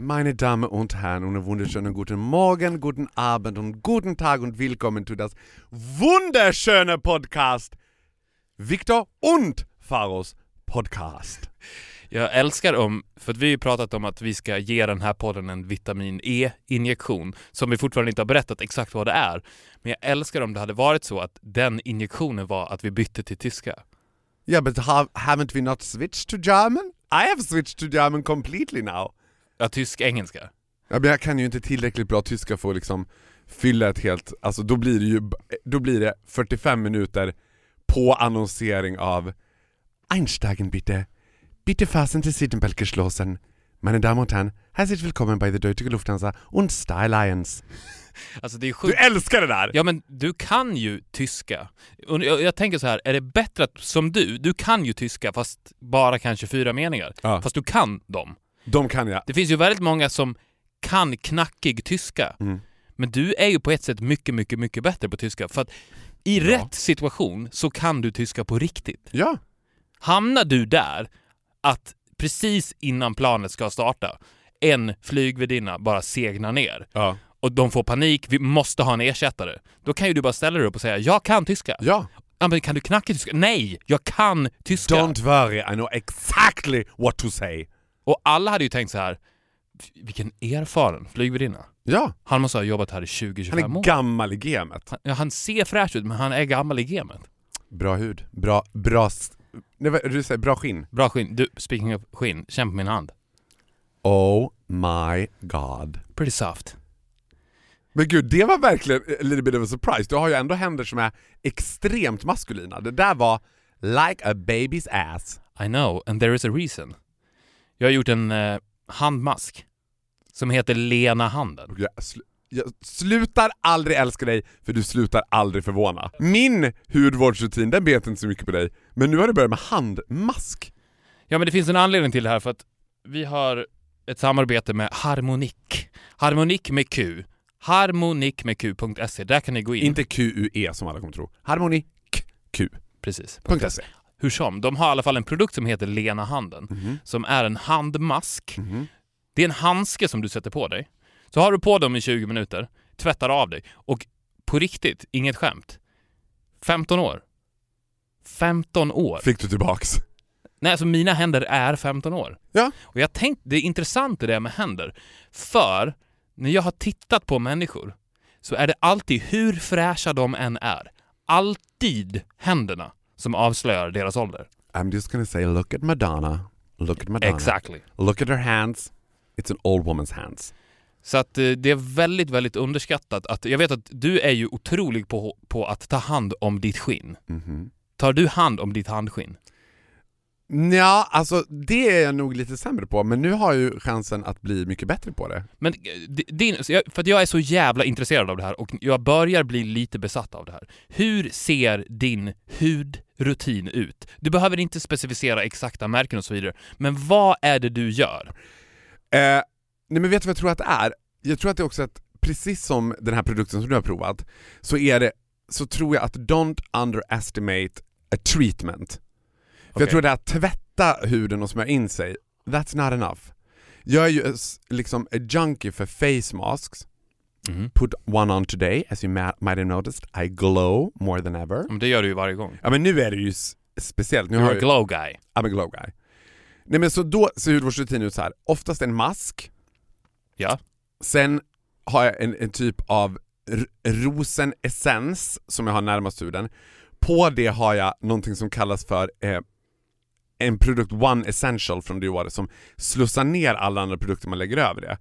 Meine Damen und Herren, einen wunderschönen guten Morgen, guten Abend und guten Tag und willkommen zu das wunderschöne Podcast Viktor und Faros Podcast. Jag älskar om, för att vi har ju pratat om att vi ska ge den här podden en vitamin E-injektion, som vi fortfarande inte har berättat exakt vad det är. Men jag älskar om det hade varit så att den injektionen var att vi bytte till tyska. Yeah, but ha haven't we not switched to German? I have switched to German completely now. Ja, tysk-engelska. Ja, men jag kan ju inte tillräckligt bra tyska för att liksom fylla ett helt, alltså då blir det ju, då blir det 45 minuter på annonsering av Einsteigen bitte, bitte fassen Sie Sittenbelt geschlossen. Meine Damen und Herren, herzlich willkommen bei der Deutsche Lufthansa und Star Alliance. Alltså det är Du sjukt. älskar det där! Ja men du kan ju tyska. Och jag, jag tänker så här, är det bättre att, som du, du kan ju tyska fast bara kanske fyra meningar. Ja. Fast du kan dem. De kan jag. Det finns ju väldigt många som kan knackig tyska. Mm. Men du är ju på ett sätt mycket, mycket, mycket bättre på tyska. För att i rätt situation så kan du tyska på riktigt. Ja. Hamnar du där att precis innan planet ska starta, en flygvärdinna bara segnar ner Ja. och de får panik, vi måste ha en ersättare. Då kan ju du bara ställa dig upp och säga “Jag kan tyska”. Ja. Ja, men kan du knacka tyska? Nej, jag kan tyska! Don't worry, I know exactly what to say. Och alla hade ju tänkt så här. vilken erfaren flygvärdinna. Ja. Han måste ha jobbat här i Han 20-25 är år. gammal i gamet. Han, ja, han ser fräsch ut, men han är gammal i gamet. Bra hud, bra, bra, nej, du säger bra skinn. Bra skinn. Du, speaking of skinn, känn på min hand. Oh my god. Pretty soft. Men gud, det var verkligen a little bit of a surprise. Du har ju ändå händer som är extremt maskulina. Det där var like a baby's ass. I know, and there is a reason. Jag har gjort en eh, handmask som heter Lena handen. Jag, sl- jag slutar aldrig älska dig, för du slutar aldrig förvåna. Min hudvårdsrutin, den bet inte så mycket på dig, men nu har du börjat med handmask. Ja, men det finns en anledning till det här för att vi har ett samarbete med Harmonik. Harmonik med Q. Harmonik med Q.se. Där kan ni gå in. Inte QUE som alla kommer tro. Harmoni Q. Precis. .se. Hur som, de har i alla fall en produkt som heter Lena handen, som är en handmask. Det är en handske som du sätter på dig. Så har du på dem i 20 minuter, tvättar av dig och på riktigt, inget skämt, 15 år. 15 år. Fick du tillbaks. Nej, alltså mina händer är 15 år. Ja. Och jag tänkte, det är intressant det där med händer. För när jag har tittat på människor så är det alltid, hur fräscha de än är, alltid händerna som avslöjar deras ålder. I'm just gonna say look at Madonna, look at Madonna. Exactly. Look at her hands, it's an old woman's hands. Så att eh, det är väldigt, väldigt underskattat att, jag vet att du är ju otrolig på, på att ta hand om ditt skinn. Mhm. Tar du hand om ditt handskinn? Ja, alltså det är jag nog lite sämre på, men nu har jag ju chansen att bli mycket bättre på det. Men eh, di- din, för att jag är så jävla intresserad av det här och jag börjar bli lite besatt av det här. Hur ser din hudrutin ut? Du behöver inte specificera exakta märken och så vidare, men vad är det du gör? Eh, nej men vet du vad jag tror att det är? Jag tror att det är också att, precis som den här produkten som du har provat, så är det, så tror jag att don't underestimate a treatment. För jag tror det att tvätta huden och smörja in sig, that's not enough. Jag är ju liksom a junkie för face masks, Mhm. put one on today, as you might have noticed, I glow more than ever. Men det gör du ju varje gång. Ja men nu är det ju speciellt, nu har You're jag a ju, glow guy. I'm a glow guy. Nej men så då ser hudvårdsrutinen ut så här. oftast en mask, Ja. Sen har jag en, en typ av rosenessens som jag har närmast huden. På det har jag någonting som kallas för eh, en produkt One Essential från Dior som slussar ner alla andra produkter man lägger över det.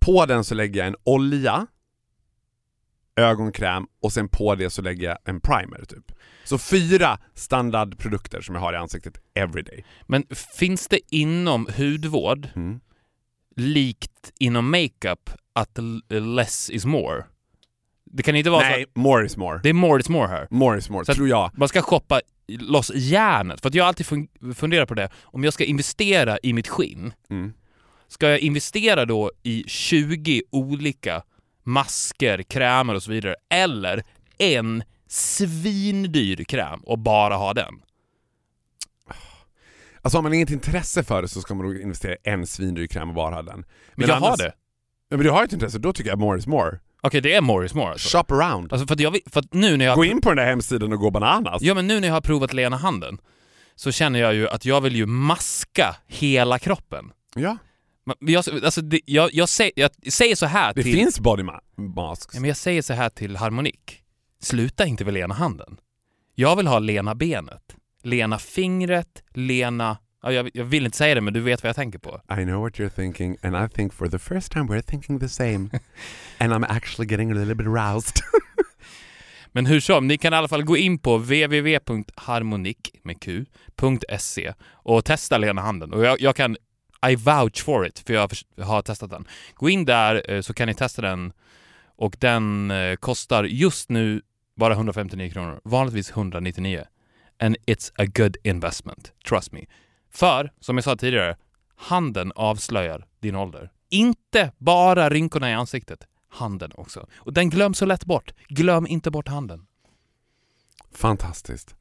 På den så lägger jag en olja, ögonkräm och sen på det så lägger jag en primer typ. Så fyra standardprodukter som jag har i ansiktet everyday. Men finns det inom hudvård, Mm. likt inom makeup, att less is more? Det kan inte vara så Nej, more is more. det är more is more här. More is more, Så tror jag. Man ska shoppa loss järnet. För att jag har alltid fun- funderat på det. Om jag ska investera i mitt skinn, Mm. ska jag investera då i 20 olika masker, krämer och så vidare? Eller en svindyr kräm och bara ha den? Alltså har man inget intresse för det så ska man nog investera i en svindyr kräm och bara ha den. Men, jag har annars- det. Ja, men du har ett intresse, då tycker jag more is more. Okej, det är more is more alltså. Shop around. alltså för, att jag, för att nu när jag... Gå in på den där hemsidan och gå bananas. Ja men nu när jag har provat Lena handen så känner jag ju att jag vill ju maska hela kroppen. Ja. Men Jag, alltså, det, jag, jag, säger, jag säger så här Det till... finns body ma- masks. Ja, men jag säger så här till Harmonik. Sluta inte med Lena handen. Jag vill ha Lena benet. Lena fingret, Lena... Ja, jag, jag vill inte säga det men du vet vad jag tänker på. I know what you're thinking and I think for the first time we're thinking the same. and I'm actually getting a little bit aroused. Men hur som, ni kan i alla fall gå in på www.harmonik med q.se och testa Lena handen. Och jag, jag kan I vouch for it, för jag har testat den. Gå in där eh, så kan ni testa den och den eh, kostar just nu bara 159 kronor. Vanligtvis 199. And it's a good investment, trust me. För, som jag sa tidigare, handen avslöjar din ålder. Inte bara rynkorna i ansiktet, handen också. Och den glöms så lätt bort. Glöm inte bort handen. Fantastiskt.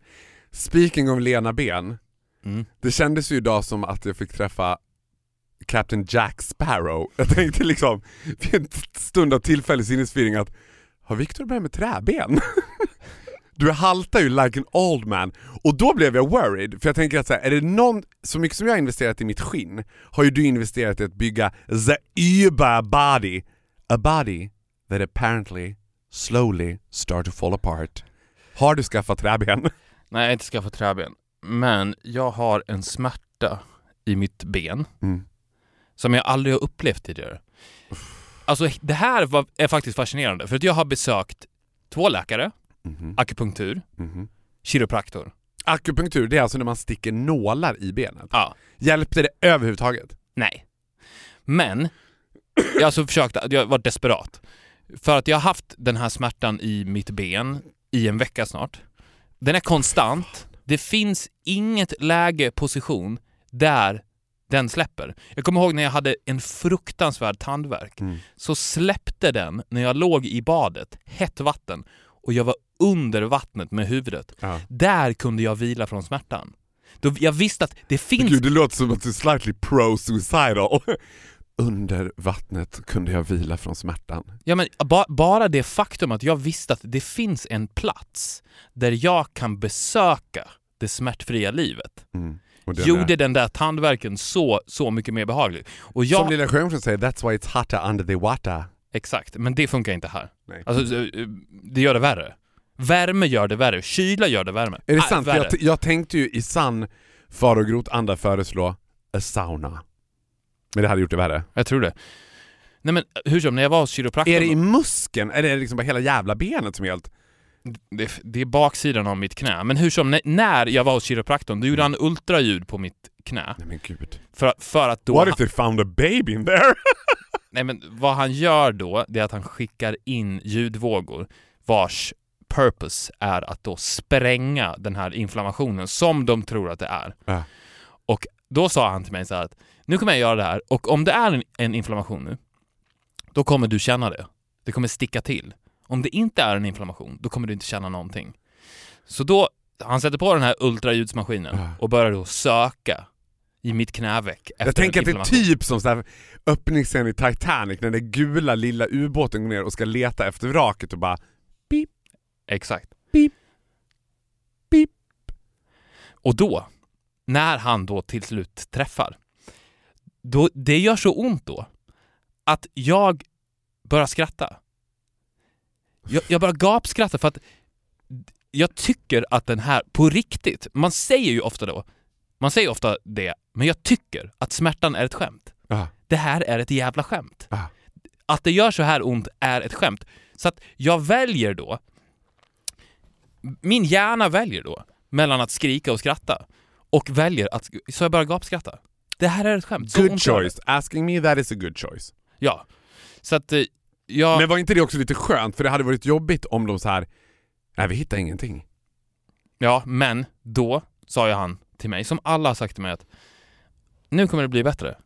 Speaking of Lena Ben. Mm. Det kändes ju idag som att jag fick träffa Captain Jack Sparrow. Jag tänkte liksom vid en stund av tillfällig sinnesförvirring att har Victor börjat med träben? Du haltar ju like an old man. Och då blev jag worried, för jag tänker att så här, är det någon, så mycket som jag har investerat i mitt skinn, har ju du investerat i att bygga the Uber body. A body that apparently slowly start to fall apart. Har du skaffat träben? Nej, jag har inte skaffat träben. Men jag har en smärta i mitt ben Mm. som jag aldrig har upplevt tidigare. Alltså det här var, är faktiskt fascinerande för att jag har besökt två läkare, Mhm. akupunktur, Mhm. kiropraktor. Akupunktur, det är alltså när man sticker nålar i benet. Ja, Hjälpte det överhuvudtaget? nej. Men jag har alltså försökt, jag var desperat. För att jag har haft den här smärtan i mitt ben i en vecka snart. Den är konstant. Det finns inget läge, position, där den släpper. Jag kommer ihåg när jag hade en fruktansvärd tandvärk. Mm. Så släppte den när jag låg i badet, hett vatten, och jag var under vattnet med huvudet. Ja. Där kunde jag vila från smärtan. Då jag visste att det finns... Gud, det låter som att du är slightly pro-suicidal. Under vattnet kunde jag vila från smärtan. Ja, men ba bara det faktum att jag visste att det finns en plats där jag kan besöka det smärtfria livet Mm. Den gjorde där- den där tandverken så, så mycket mer behaglig. Och jag, Som Lilla Sjöjungfrun säger, that's why it's hotter under the water. Exakt, men det funkar inte här. Nej. Alltså, eh, eh, det gör det värre. Värme gör det värre, kyla gör det värme. Är det Ah, sant? Värre. Jag, jag tänkte ju i sann far och grot-anda föreslå a sauna. Men det hade gjort det värre. Jag tror det. Nej men hur som, när jag var hos kiropraktorn... Är det i muskeln? Eller är det liksom bara hela jävla benet som är helt... det, det är baksidan av mitt knä. Men hur som, när- när jag var hos kiropraktorn, då gjorde han ultraljud på mitt knä. Nej men gud. För, för att då... What if they found a baby in there? Nej men vad han gör då, det är att han skickar in ljudvågor vars purpose är att då spränga den här inflammationen som de tror att det är. Ja. Och då sa han till mig så här att nu kommer jag göra det här och om det är en, en inflammation nu, då kommer du känna det. Det kommer sticka till. Om det inte är en inflammation, då kommer du inte känna någonting. Så då, han sätter på den här ultraljudsmaskinen och börjar då söka i mitt knäveck Jag tänker att det är typ som så öppningsscenen i Titanic när den gula lilla ubåten går ner och ska leta efter vraket och bara Exakt. Pip. Pip. Och då, när han då till slut träffar, då, det gör så ont då att jag börjar skratta. Jag, jag börjar gapskratta för att jag tycker att den här, på riktigt, man säger ju ofta då, man säger ofta det, men jag tycker att smärtan är ett skämt. Ja. Det här är ett jävla skämt. Ja. Att det gör så här ont är ett skämt. Så att jag väljer då, min hjärna väljer då mellan att skrika och skratta och väljer att, så jag börjar gapskratta. Det här är ett skämt. Så Good choice. Asking me that is a good choice. Ja. Så att eh, jag, Men var inte det också lite skönt? För det hade varit jobbigt om de så här. nej vi hittar ingenting. ja, men då sa ju han till mig, som alla har sagt till mig att nu kommer det bli bättre.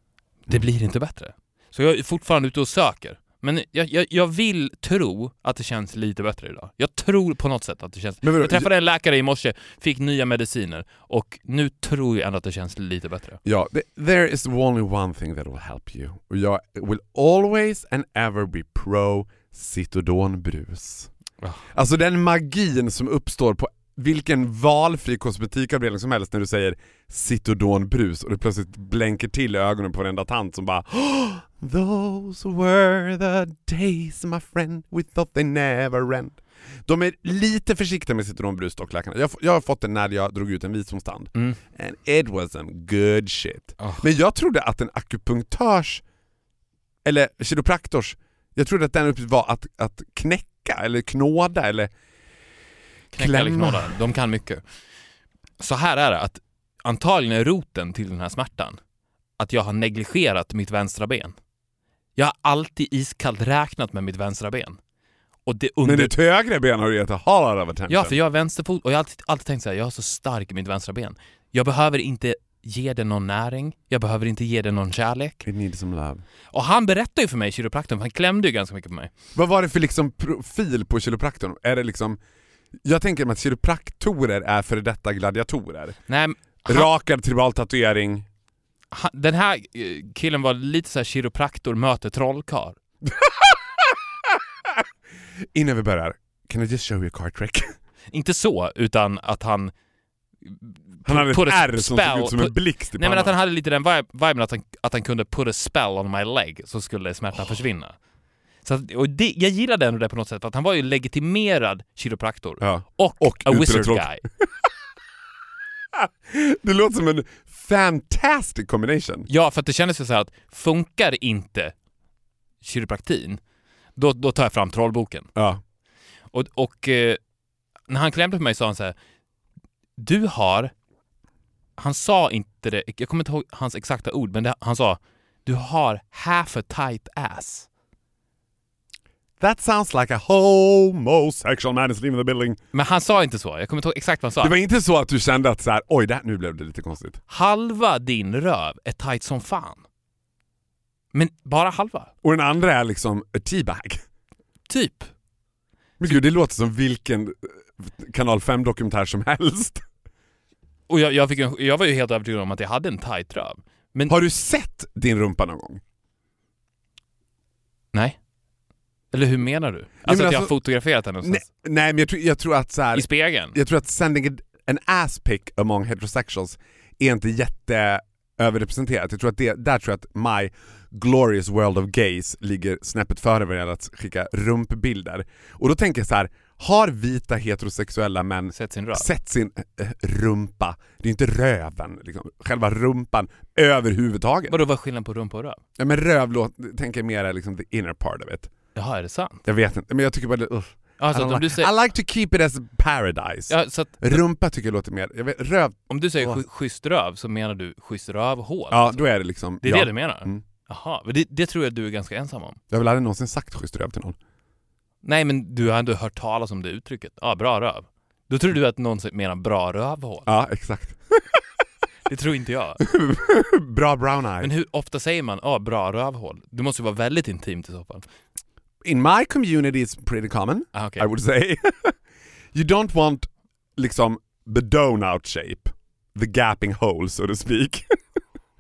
Det blir inte bättre. Så jag är fortfarande ute och söker. Men jag, jag, jag vill tro att det känns lite bättre idag. Jag tror på något sätt att det känns... Men jag träffade en läkare i morse, fick nya mediciner och nu tror jag ändå att det känns lite bättre. Ja, th- there is only one thing that will help you. Och jag will always and ever be pro Citodonbrus. Ja. Alltså den magin som uppstår på vilken valfri kosmetikavdelning som helst när du säger Citodonbrus och det plötsligt blänker till i ögonen på varenda tant som bara "Oh, Those were the days my friend we thought they never end. De är lite försiktiga med Citodonbrus dock läkarna. Jag, jag har fått det när jag drog ut en visdomstand. Mm. And it was some good shit. Ah. Men jag trodde att en akupunktörs, eller kiropraktors, jag trodde att den uppgiften var att, att knäcka eller knåda eller Knäcka Klämma. knåda. De kan mycket. Så här är det, att antagligen är roten till den här smärtan att jag har negligerat mitt vänstra ben. Jag har alltid iskallt räknat med mitt vänstra ben. Och det under... Men ditt högre ben har du gett a lot of attention. Ja, för jag har vänsterfot och jag har alltid, alltid tänkt så här, jag är så stark i mitt vänstra ben. Jag behöver inte ge det någon näring, jag behöver inte ge det någon kärlek. It needs some love. Och han berättade ju för mig, kiropraktorn, för han klämde ju ganska mycket på mig. Vad var det för liksom profil på kiropraktorn? Är det liksom... Jag tänker mig att kiropraktorer är före detta gladiatorer. Nej, han, Rakad tribal tatuering. han, den här eh, killen var lite så här kiropraktor möter trollkarl. Innan vi börjar, can I just show you a card trick? Inte så, utan att han... Han hade ett R som såg ut som en blixt i Nej men att han hade lite den vibe- viben att han, att han kunde put a spell on my leg så skulle smärtan försvinna. Så att, och det, jag gillade ändå det på något sätt, för att han var ju legitimerad kiropraktor. Ja. Och, Och a wizard guy. Det låter som en fantastic combination. Ja, för att det kändes ju så här att funkar inte kiropraktin, då, då tar jag fram trollboken. Ja. Och, och eh, när han klämde på mig sa han så här, du har, han sa inte det, jag kommer inte ihåg hans exakta ord, men det, han sa, du har half a tight ass. That sounds like a homosexual man is leaving the building. Men han sa inte så, jag kommer inte ihåg exakt vad han sa. Det var inte så att du kände att så här, oj, det, nu blev det lite konstigt. Halva din röv är tight som fan. Men bara halva. Och den andra är liksom a teabag. Typ. Men gud, det låter som vilken eh, kanal 5-dokumentär som helst. Och jag, jag, fick en, jag var ju helt övertygad om att jag hade en tight röv. Men Har du sett din rumpa någon gång? nej. Eller hur menar du? Alltså men att jag har alltså- fotograferat henne Nej, någonstans? nej men jag tror, jag tror att så här, I spegeln? jag tror att sending an ass pic among heterosexuals är inte jätte överrepresenterat. Jag tror att det, där tror jag att my glorious world of gays ligger snäppet före vad gäller att skicka rumpbilder. Och då tänker jag så här, har vita heterosexuella män Sett sin röv? sett sin eh, rumpa, det är inte röven, liksom, själva rumpan överhuvudtaget. Vadå, vad är skillnaden på rumpa och röv? Ja, men röv tänker jag mer liksom the inner part of it. Jaha, är det sant? Jag vet inte, men jag tycker bara det, uff. Alltså, I, like, säger, I like to keep it as paradise. ja, att, Rumpa tycker jag låter mer, jag vet, röv, om du säger sch- schysst röv så menar du schysst rövhål? ja alltså. då är det liksom, Det är ja. det du menar? Mm. Jaha, det, det tror jag du är ganska ensam om. Jag har väl aldrig någonsin sagt schysst röv till någon. Nej, men du har ändå hört talas om det uttrycket. Ja, bra röv. Då tror du att någon menar bra rövhål. Ja, exakt. Det tror inte jag. Bra brown eye. Men hur ofta säger man ja, bra rövhål? Det måste ju vara väldigt intimt i så fall. In my community it's pretty common, Ah, okej. I would say. you don't want liksom the donut shape, the gapping hole so to speak.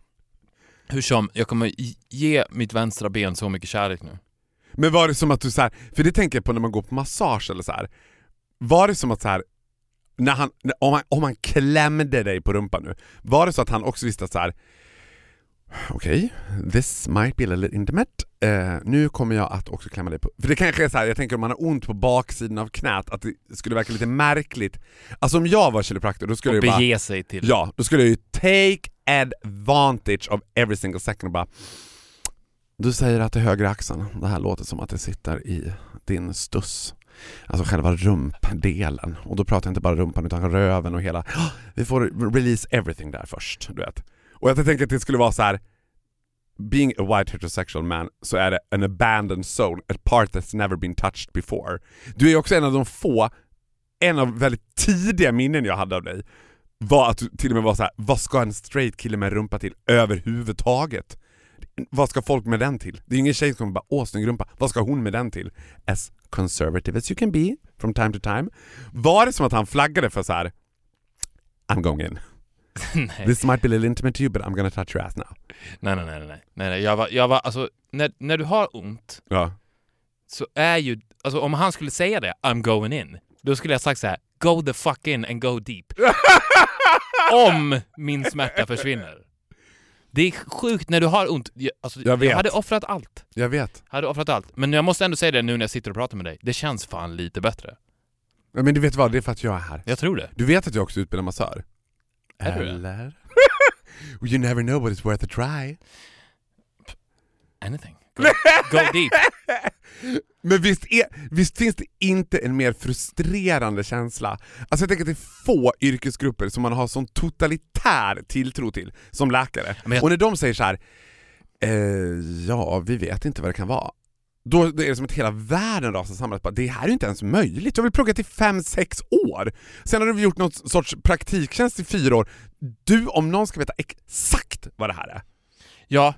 Hur som, jag kommer ge mitt vänstra ben så mycket kärlek nu. Men var det som att du så här, för det tänker jag på när man går på massage eller så här. Var det som att så här, när han, om, han, om han klämde dig på rumpan nu, var det så att han också visste att så här. Okej, this might be a little intimate. Eh, nu kommer jag att också klämma dig på... För det kanske är så här, jag tänker om man har ont på baksidan av knät, att det skulle verka lite märkligt. Alltså om jag var kiropraktor då skulle Och jag bara... bege sig till... Ja, då skulle jag ju take advantage of every single second och bara Du säger att det är högra axeln, det här låter som att det sitter i din stuss. Alltså själva rumpdelen. Och då pratar jag inte bara rumpan utan röven och hela... Vi får release everything där först, du vet. Och jag tänker att det skulle vara så här. being a white heterosexual man så är det an abandoned zone, a part that's never been touched before. Du är också en av de få, en av väldigt tidiga minnen jag hade av dig var att du till och med var så här: vad ska en straight kille med rumpa till överhuvudtaget? Vad ska folk med den till? Det är ju ingen tjej som kommer bara åh snygg rumpa, vad ska hon med den till? As conservative as you can be from time to time. Var det som att han flaggade för så här: I'm going in. This might be a little intimate to you but I'm gonna touch your ass now. nej, nej, nej, nej, nej, nej. Jag var, jag var, alltså, när, när du har ont Ja. så är ju, alltså om han skulle säga det, I'm going in, då skulle jag sagt så här: go the fuck in and go deep. om min smärta försvinner. Det är sjukt när du har ont. Jag, alltså, Jag vet. hade offrat allt. Jag vet. Jag hade offrat allt. Men jag måste ändå säga det nu när jag sitter och pratar med dig. Det känns fan lite bättre. Men du vet vad, det är för att jag är här. Jag tror det. Du vet att jag också utbildar massör? Är du? Eller? you never know but it's worth a try. Anything. Go, go deep. Men visst, är, visst finns det inte en mer frustrerande känsla? Alltså jag tänker att det är få yrkesgrupper som man har sån totalitär tilltro till som läkare. Jag- Och när de säger så här, eh, ja vi vet inte vad det kan vara. Då är det som att hela världen rasar samman. Det här är ju inte ens möjligt. Jag vill plugga till 5-6 år. Sen har du gjort någon sorts praktiktjänst i fyra år. Du om någon ska veta exakt vad det här är. Ja,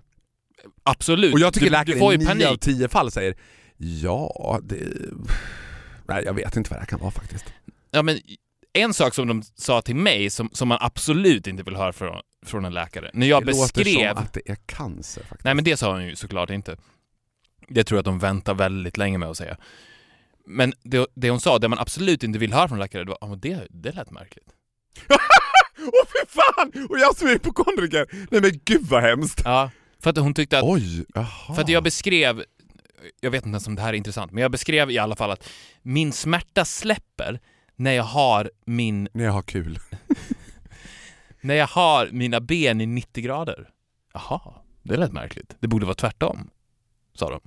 absolut. Och jag tycker du, du får i ju 9 av panik. 10 fall säger ja, det... Nej jag vet inte vad det här kan vara faktiskt. Ja, men en sak som de sa till mig som, som man absolut inte vill höra från, från en läkare. När jag det låter beskrev... som att det är cancer faktiskt. Nej men det sa hon ju såklart inte. Det tror jag att de väntar väldigt länge med att säga. Men det, det hon sa, det man absolut inte vill höra från läkare, det var ah, men det, det lät märkligt. Åh fy fan! Och jag som är hypokondriker! Nej men gud vad hemskt! Ja. För att hon tyckte att, Oj, jaha. för att jag beskrev, jag vet inte ens om det här är intressant, men jag beskrev i alla fall att min smärta släpper när jag har min, När jag har kul. när jag har mina ben i 90 grader. Jaha, det lät märkligt. Det borde vara tvärtom, sa de.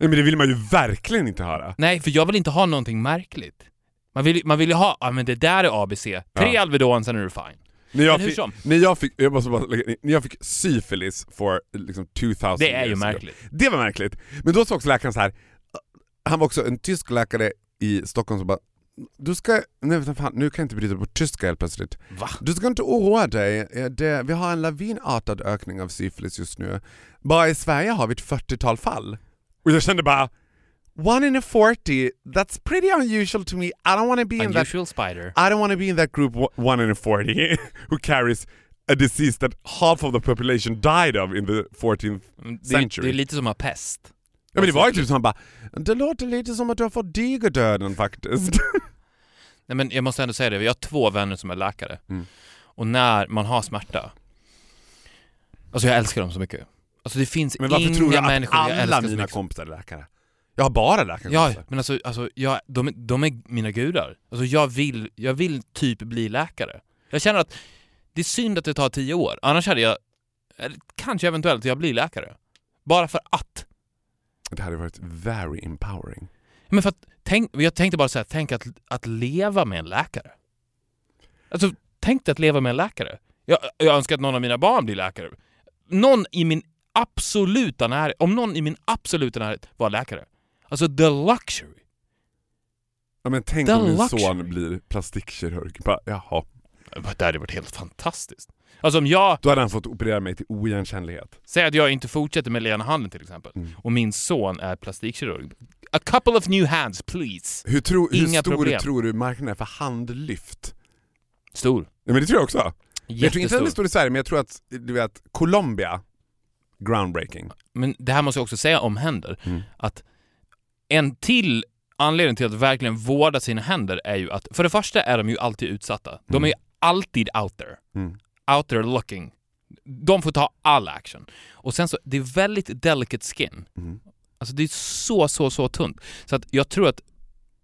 Nej men det vill man ju verkligen inte höra. Nej, för jag vill inte ha någonting märkligt. Man vill, man vill ju ha, ja men det där är ABC. Tre Ja. Alvedon, sen är du fine. När jag, fick, när jag fick, jag måste bara lägga när jag fick syfilis for liksom 2000 Det är ju märkligt. Det var märkligt. Men då sa också läkaren så här. han var också en tysk läkare i Stockholm som bara du ska, nej fan, nu kan jag inte bryta på tyska helt plötsligt. Va? Du ska inte oroa dig, det, vi har en lavinartad ökning av syfilis just nu. Bara i Sverige har vi ett 40-tal fall. Och jag kände bara, one in a 40, that's pretty unusual to me. I don't want to be in that Unusual spider. I don't want to be in that group one in a 40 who carries a disease that half of the population died of in the 14th Mm, Det, century. det är lite som att ha pest. ja, men det var ju typ som han bara, det låter lite som att du har fått digerdöden faktiskt. Nej men jag måste ändå säga det, jag har två vänner som är läkare. Mm. Och när man har smärta, alltså jag älskar dem så mycket. Alltså det finns men varför inga tror du att alla mina mycket. kompisar är läkare? Jag har bara läkare. Ja, men alltså, alltså jag, de, de är mina gudar. Alltså jag vill, jag vill typ bli läkare. Jag känner att det är synd att det tar tio år, annars hade jag, kanske eventuellt jag blir läkare. Bara för att. Det hade varit very empowering. Men för att, tänk, jag tänkte bara säga, tänk att, att leva med en läkare. Alltså, tänk dig att leva med en läkare. Jag, jag önskar att någon av mina barn blir läkare. Någon i min absoluta närhet, om någon i min absoluta närhet var läkare. Alltså the luxury. Ja, men tänk The om min luxury. son blir plastikkirurg. Bara, jaha. Det hade varit helt fantastiskt. Alltså om jag, Då hade han fått operera mig till oigenkännlighet. säger att jag inte fortsätter med Lena Handen till exempel, Mm. och min son är plastikkirurg. A couple of new hands please. Hur, tro, hur Inga stor problem. tror du marknaden är för handlyft? Stor. Ja, men det tror jag också. Jag tror inte att den är Jättestor. stor i Sverige, men jag tror att, du vet, Colombia, groundbreaking. Men det här måste jag också säga om händer, Mm. att en till anledning till att verkligen vårda sina händer är ju att, för det första är de ju alltid utsatta. De är ju alltid out there. Mm. Out there looking. De får ta all action. Och sen så, det är väldigt delicate skin. Mm. Alltså det är så, så, så tunt. Så att jag tror att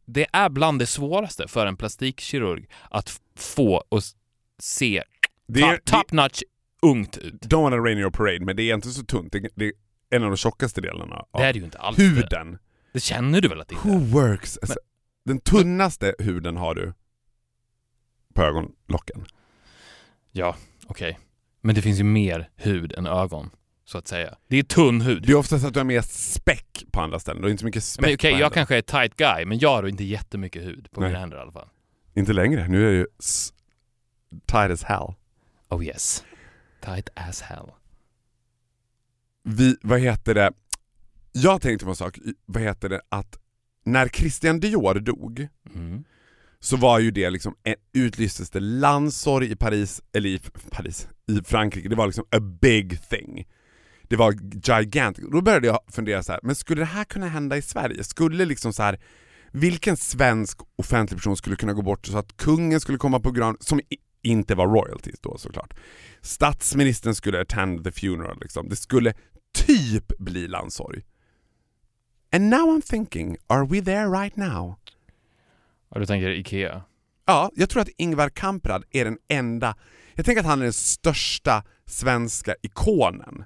det är bland det svåraste för en plastikkirurg att få och se Det är, top, top notch ungt ut. don't wanna rain your parade, men det är inte så tunt. Det, det är en av de tjockaste delarna av Det är det ju inte alls. Huden. det känner du väl att det inte Who är? works? Alltså, den tunnaste huden har du på ögonlocken. Ja, okej. Men det finns ju mer hud än ögon. så att säga. Det är tunn hud. Det är oftast att du har mer späck på andra ställen, du har inte så mycket späck Men okej, på jag händerna. kanske är tight guy, men jag har inte jättemycket hud på Nej. mina händer i alla fall. Inte längre, nu är det ju tight as hell. Oh yes. Tight as hell. Vi, vad heter det, jag tänkte på en sak, vad heter det, att när Christian Dior dog Mm. så var ju det liksom, en, utlystes det landsorg i Paris, eller i Paris, i Frankrike, det var liksom a big thing. Det var gigantic. Då började jag fundera så här, men skulle det här kunna hända i Sverige? Skulle liksom så här, vilken svensk offentlig person skulle kunna gå bort så att kungen skulle komma på gran, som inte var royalties då såklart. Statsministern skulle attend the funeral liksom. Det skulle typ bli landsorg. And now I'm thinking, are we there right now? Ja, du tänker Ikea? Ja, jag tror att Ingvar Kamprad är den enda, jag tänker att han är den största svenska ikonen.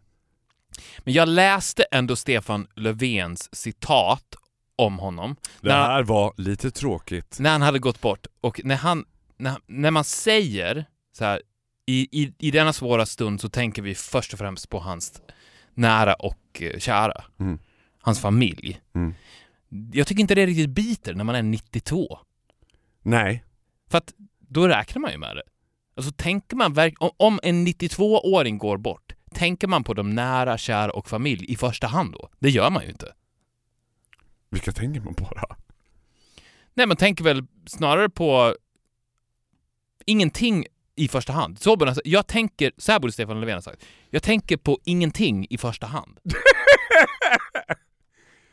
Men jag läste ändå Stefan Löfvens citat om honom. Det här var lite tråkigt. när han hade gått bort och när han, när, när man säger så här, i, i, i denna svåra stund så tänker vi först och främst på hans nära och eh, kära. Mm. Hans familj. Mm. Jag tycker inte det riktigt biter när man är 92. Nej, För att då räknar man ju med det. Alltså tänker man om en 92-åring går bort, tänker man på de nära, kära och familj i första hand då? Det gör man ju inte. vilka tänker man på då? Nej, man tänker väl snarare på ingenting i första hand. Så borde han, jag tänker, så här borde Stefan Löfven ha sagt. Jag tänker på ingenting i första hand.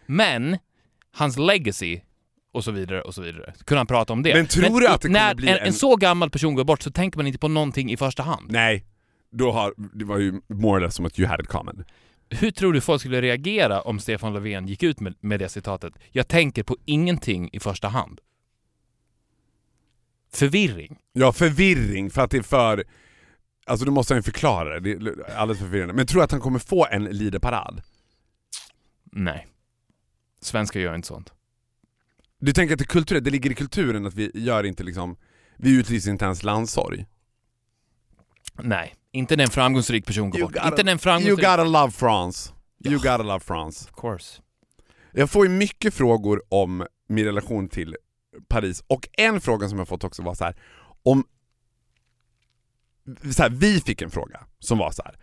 Men hans legacy och så vidare och så vidare. Kunde han prata om det. Men tror du att det kommer bli en, en- en så gammal person går bort så tänker man inte på någonting i första hand. Nej, då har, det var ju more or less som att you had it common. Hur tror du folk skulle reagera om Stefan Löfven gick ut med, med det citatet? Jag tänker på ingenting i första hand. Förvirring. Ja, förvirring för att det är för... Alltså du måste han ju förklara det, det är alldeles förvirrande. Men tror du att han kommer få en liderparad? Nej. Svenskar gör inte sånt. Du tänker att det, är kulturellt, det ligger i kulturen att vi gör inte liksom... Vi utlyser inte ens landsorg. Nej, inte när en framgångsrik person går You bort. gotta- Inte när en You framgångsrik... gotta love France. You gotta love France. Of course. Jag får ju mycket frågor om min relation till Paris och en fråga som jag fått också var så här, om så här, vi fick en fråga som var så här.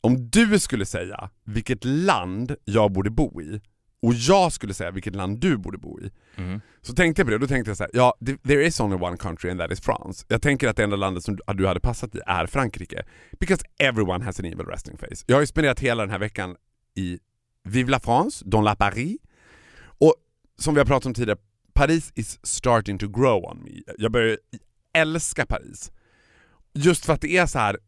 om du skulle säga vilket land jag borde bo i och jag skulle säga vilket land du borde bo i Mm. så tänkte jag på det, då tänkte jag så här, ja, th- there is only one country and that is France. Jag tänker att det enda landet som du hade passat i är Frankrike. Because everyone has an evil resting face. Jag har ju spenderat hela den här veckan i Vive la France, dans la Paris. Och som vi har pratat om tidigare, Paris is starting to grow on me. Jag börjar älska Paris. Just för att det är så här.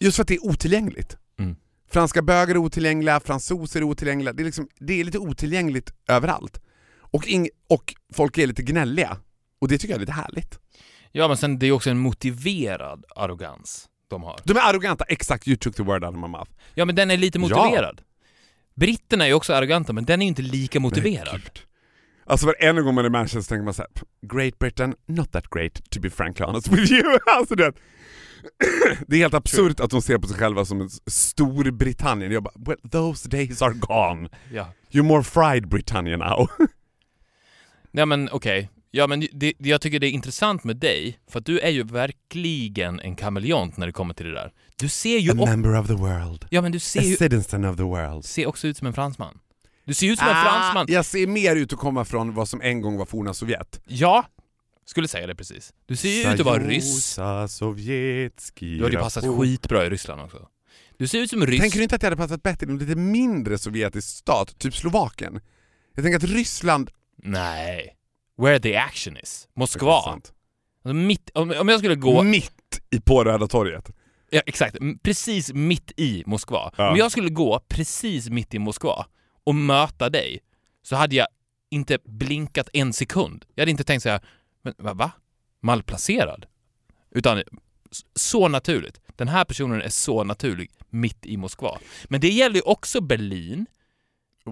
Just för att det är otillgängligt. Mm. Franska bögar är otillgängliga, fransoser är otillgängliga. Det är, liksom, det är lite otillgängligt överallt. Och, ing, och folk är lite gnälliga. Och det tycker jag är lite härligt. Ja, men sen det är också en motiverad arrogans de har. De är arroganta, exakt you took the word out of my mouth. Ja, men den är lite motiverad. Britterna är ju också arroganta, men den är ju inte lika motiverad. Nej. Alltså varenda gång man är i Manchester så tänker man såhär, Great Britain, not that great to be frankly honest with you. Alltså det, det är helt absurt att de ser på sig själva som en Storbritannien. Jag bara, well those days are gone. Ja. You're more fried Britannia now. Ja, men okej. Ja, men det, jag tycker det är intressant med dig, för att du är ju verkligen en kameleont när det kommer till det där. Du ser ju... A member of the world. ja, men du A ser ju... citizen of the world. ser också ut som en fransman. Du ser ut som en fransman. Ah, jag ser mer ut att komma från vad som en gång var forna Sovjet. Ja, skulle säga det precis. Du ser ju ut att vara ryss. Du hade ju passat skitbra i Ryssland också. Du ser ut som en ryss. Tänker du inte att det hade passat bättre i en lite mindre sovjetisk stat, typ Slovakien? Jag tänker att Ryssland... Nej. Where the action is. Moskva. Alltså mitt, om, om jag skulle gå... Mitt i på Röda torget. Ja, exakt. Precis mitt i Moskva. Ja. Om jag skulle gå precis mitt i Moskva och möta dig så hade jag inte blinkat en sekund. Jag hade inte tänkt säga, men va? va? Malplacerad? Utan så naturligt. Den här personen är så naturlig mitt i Moskva. Men det gäller ju också Berlin.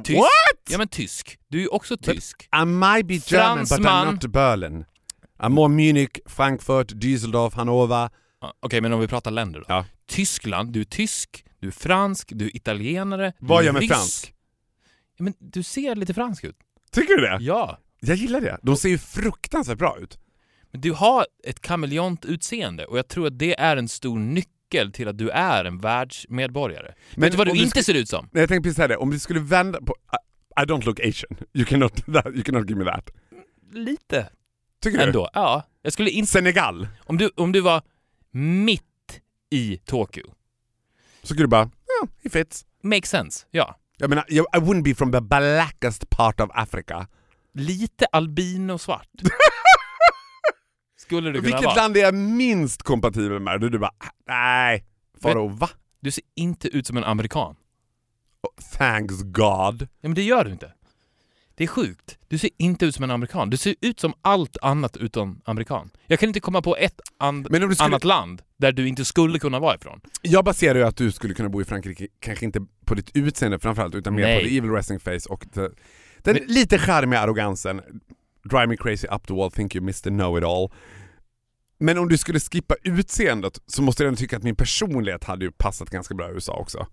Tysk. What? Ja men tysk. Du är ju också tysk. I might be German but I'm Fransman. not Berlin. I'm more Munich, Frankfurt, Düsseldorf, Hannover. Okej, men om vi pratar länder då. Ja. Tyskland, du är tysk, du är fransk, du är italienare, Vad gör mig ryss. fransk? Men du ser lite fransk ut. Tycker du det? Ja. Jag gillar det. De ser ju fruktansvärt bra ut. Men du har ett kameleont utseende och jag tror att det är en stor nyckel till att du är en världsmedborgare. Men Vet du vad du du inte ser ut som? Nej, jag tänkte precis säga det, om vi skulle vända på... I, I don't look Asian. You cannot, that, you cannot give me that. Lite. Tycker du? Ändå. Ja. Jag skulle inte... Senegal. Om du, om du var mitt i Tokyo. Så skulle du bara, ja, he fits. Makes sense. Ja. Jag menar, I wouldn't be from the blackest part of Africa. Lite albino svart. Skulle du kunna Vilket vara. land är jag minst kompatibel med? Du, du bara, nej. Faro, va? Du ser inte ut som en amerikan. Oh, Thanks God. Ja, men det gör du inte. Det är sjukt. Du ser inte ut som en amerikan. Du ser ut som allt annat utom amerikan. Jag kan inte komma på ett and- skulle, annat land där du inte skulle kunna vara ifrån. Jag baserar ju att du skulle kunna bo i Frankrike, kanske inte på ditt utseende framförallt, utan mer Nej. på the evil resting face och the, den Men- lite charmiga arrogansen. Drive me crazy up the wall, think you missed the know it all. Men om du skulle skippa utseendet så måste jag ändå tycka att min personlighet hade ju passat ganska bra i USA också.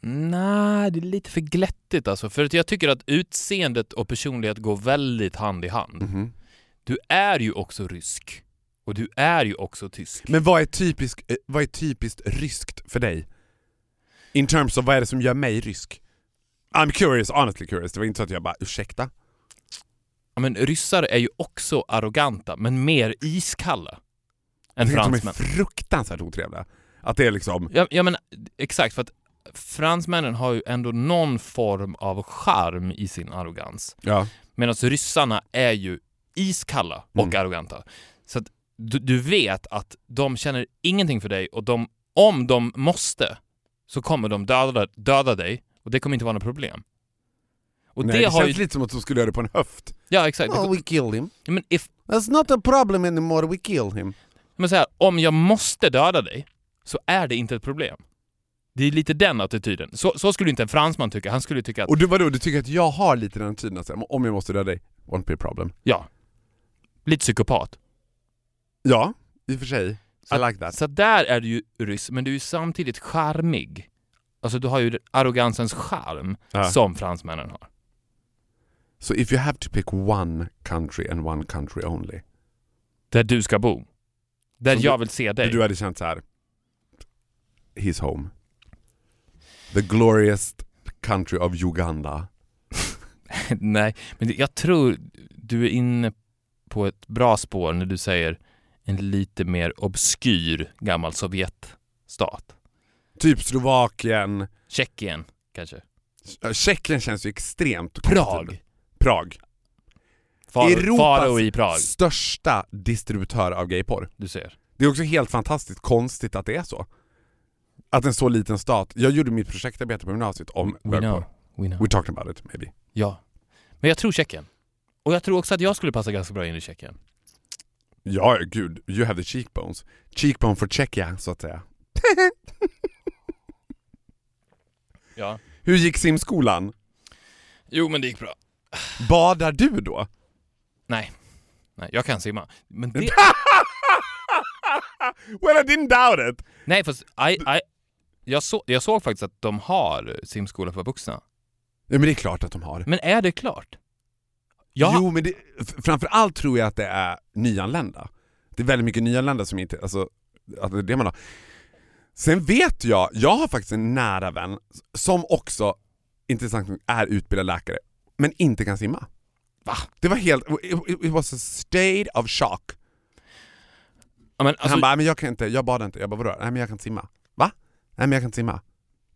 Nej, det är lite för glättigt alltså. För att jag tycker att utseendet och personlighet går väldigt hand i hand. Mhm. Du är ju också rysk. Och du är ju också tysk. Men vad är, typisk, eh, vad är typiskt ryskt för dig? In terms of vad är det som gör mig rysk? I'm curious, honestly curious. Det var inte så att jag bara ursäkta? Ja, men ryssar är ju också arroganta, men mer iskalla. Än Jag tycker att de är fransmän. fruktansvärt otrevliga. Att det är liksom... Ja, ja men exakt, för att fransmännen har ju ändå någon form av charm i sin arrogans. Ja. Medan ryssarna är ju iskalla och Mm. arroganta. Så att du, du vet att de känner ingenting för dig och de, om de måste så kommer de döda, döda dig och det kommer inte vara något problem. Och Nej, det, det, har känns ju... lite som att de skulle göra det på en höft. Ja exakt. Oh, we kill him. Ja, Men, if, That's not a problem anymore, we kill him. men så här, om jag måste döda dig så är det inte ett problem. Det är lite den attityden. Så, så skulle inte en fransman tycka. Han skulle tycka att Och du vadå, du tycker att jag har lite den attityden om jag måste döda dig, won't be a problem. Ja. Lite psykopat. Ja, i och för sig. Så, I like that. så där är du ju ryss, men du är ju samtidigt charmig. Alltså du har ju arrogansens charm Ja. som fransmännen har. So if you have to pick one country and one country only. Där du ska bo. Där Som jag du- vill se dig. Du hade känt så här. His home. The glorious country of Uganda. Nej, men jag tror du är inne på ett bra spår när du säger en lite mer obskyr gammal Sovjetstat. Typ Slovakien. Tjeckien, kanske. Tjeckien känns ju extremt Prag. Prag. Faro, Europas Faro i Prag. största distributör av gayporr. Du ser. Det är också helt fantastiskt konstigt att det är så. Att en så liten stat, jag gjorde mitt projektarbete på gymnasiet om We bögporr. know. We know. We talked about it maybe. Ja. Men jag tror Tjeckien. Och jag tror också att jag skulle passa ganska bra in i Tjeckien. Ja, gud. You have the cheekbones. Cheekbone for Czechia, så att säga. Ja. Hur gick simskolan? Jo, men det gick bra. Badar du då? Nej. Nej, jag kan simma. Men det... well I didn't doubt it! Nej, fast I, I, jag, så, jag såg faktiskt att de har simskola för vuxna. Ja men det är klart att de har. Men är det klart? Jag, Jo men det, framförallt tror jag att det är nyanlända. Det är väldigt mycket nyanlända som inte, alltså, att det är det man har. Sen vet jag, jag har faktiskt en nära vän som också, intressant nog, är utbildad läkare, men inte kan simma. Va? Det var helt, it, it was a state of shock. ja, men, alltså, Han bara, men jag kan inte, jag badar inte. Jag bara, vadå? Nej men jag kan inte simma. Va? Nej men jag kan inte simma.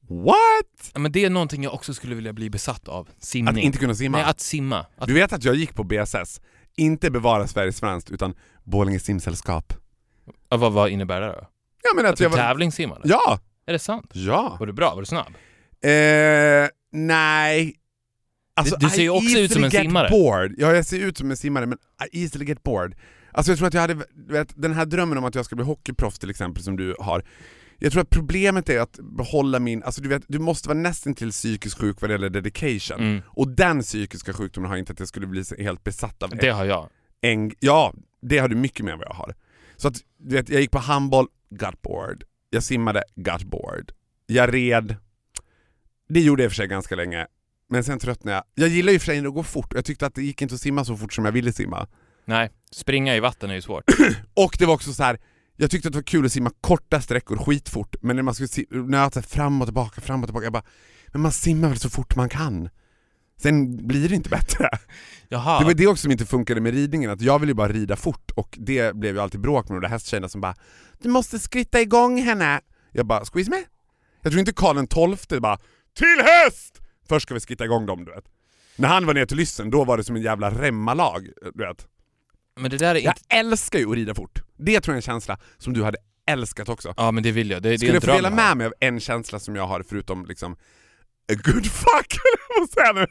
What? ja, men det är någonting jag också skulle vilja bli besatt av. Simning. Att inte kunna simma? Nej, att simma. Att, Du vet att jag gick på BSS, inte Bevara Sverige Svenskt utan Borlänge simsällskap. ja, vad, vad innebär det då? Jag menar Att att du jag var... tävlingssimmade? Ja! Är det sant? Ja! Var du bra? Var du snabb? Eh, nej. Alltså, Du- du ser ju också ut som en simmare. Bored. Ja, jag ser ut som en simmare men I easily get bored. Alltså jag tror att jag hade, du vet, den här drömmen om att jag ska bli hockeyproffs till exempel som du har. Jag tror att problemet är att behålla min, alltså du vet, du måste vara nästan till psykiskt sjuk vad det gäller dedication. Mm. Och den psykiska sjukdomen har inte att jag skulle bli helt besatt av Det har jag. en, ja, det har du mycket mer än vad jag har. Så att, du vet, jag gick på handboll, got bored. Jag simmade, got bored. Jag red, det gjorde jag i och för sig ganska länge. Men sen tröttnade jag. Jag gillar ju för sig att gå fort och jag tyckte att det gick inte att simma så fort som jag ville simma. Nej, springa i vatten är ju svårt. Och det var också så här. Jag tyckte att det var kul att simma korta sträckor skitfort, men när man skulle nöta fram och tillbaka, fram och tillbaka, jag bara Men man simmar väl så fort man kan? Sen blir det inte bättre. Jaha. Det var det också som inte funkade med ridningen, att jag ville ju bara rida fort och det blev ju alltid bråk med de där hästtjejerna som bara Du måste skritta igång henne! Jag bara, squeeze me? Jag tror inte Karl XII bara Till häst! Först ska vi skritta igång dem du vet. När han var ner till Lyssen, då var det som en jävla remmalag, du vet. Men det där är Jag inte... älskar ju att rida fort. Det tror jag är en känsla som du hade älskat också. Ja men det vill jag. Det, det Skulle jag få dela med mig av en känsla som jag har förutom liksom a good fuck, vad säga nu.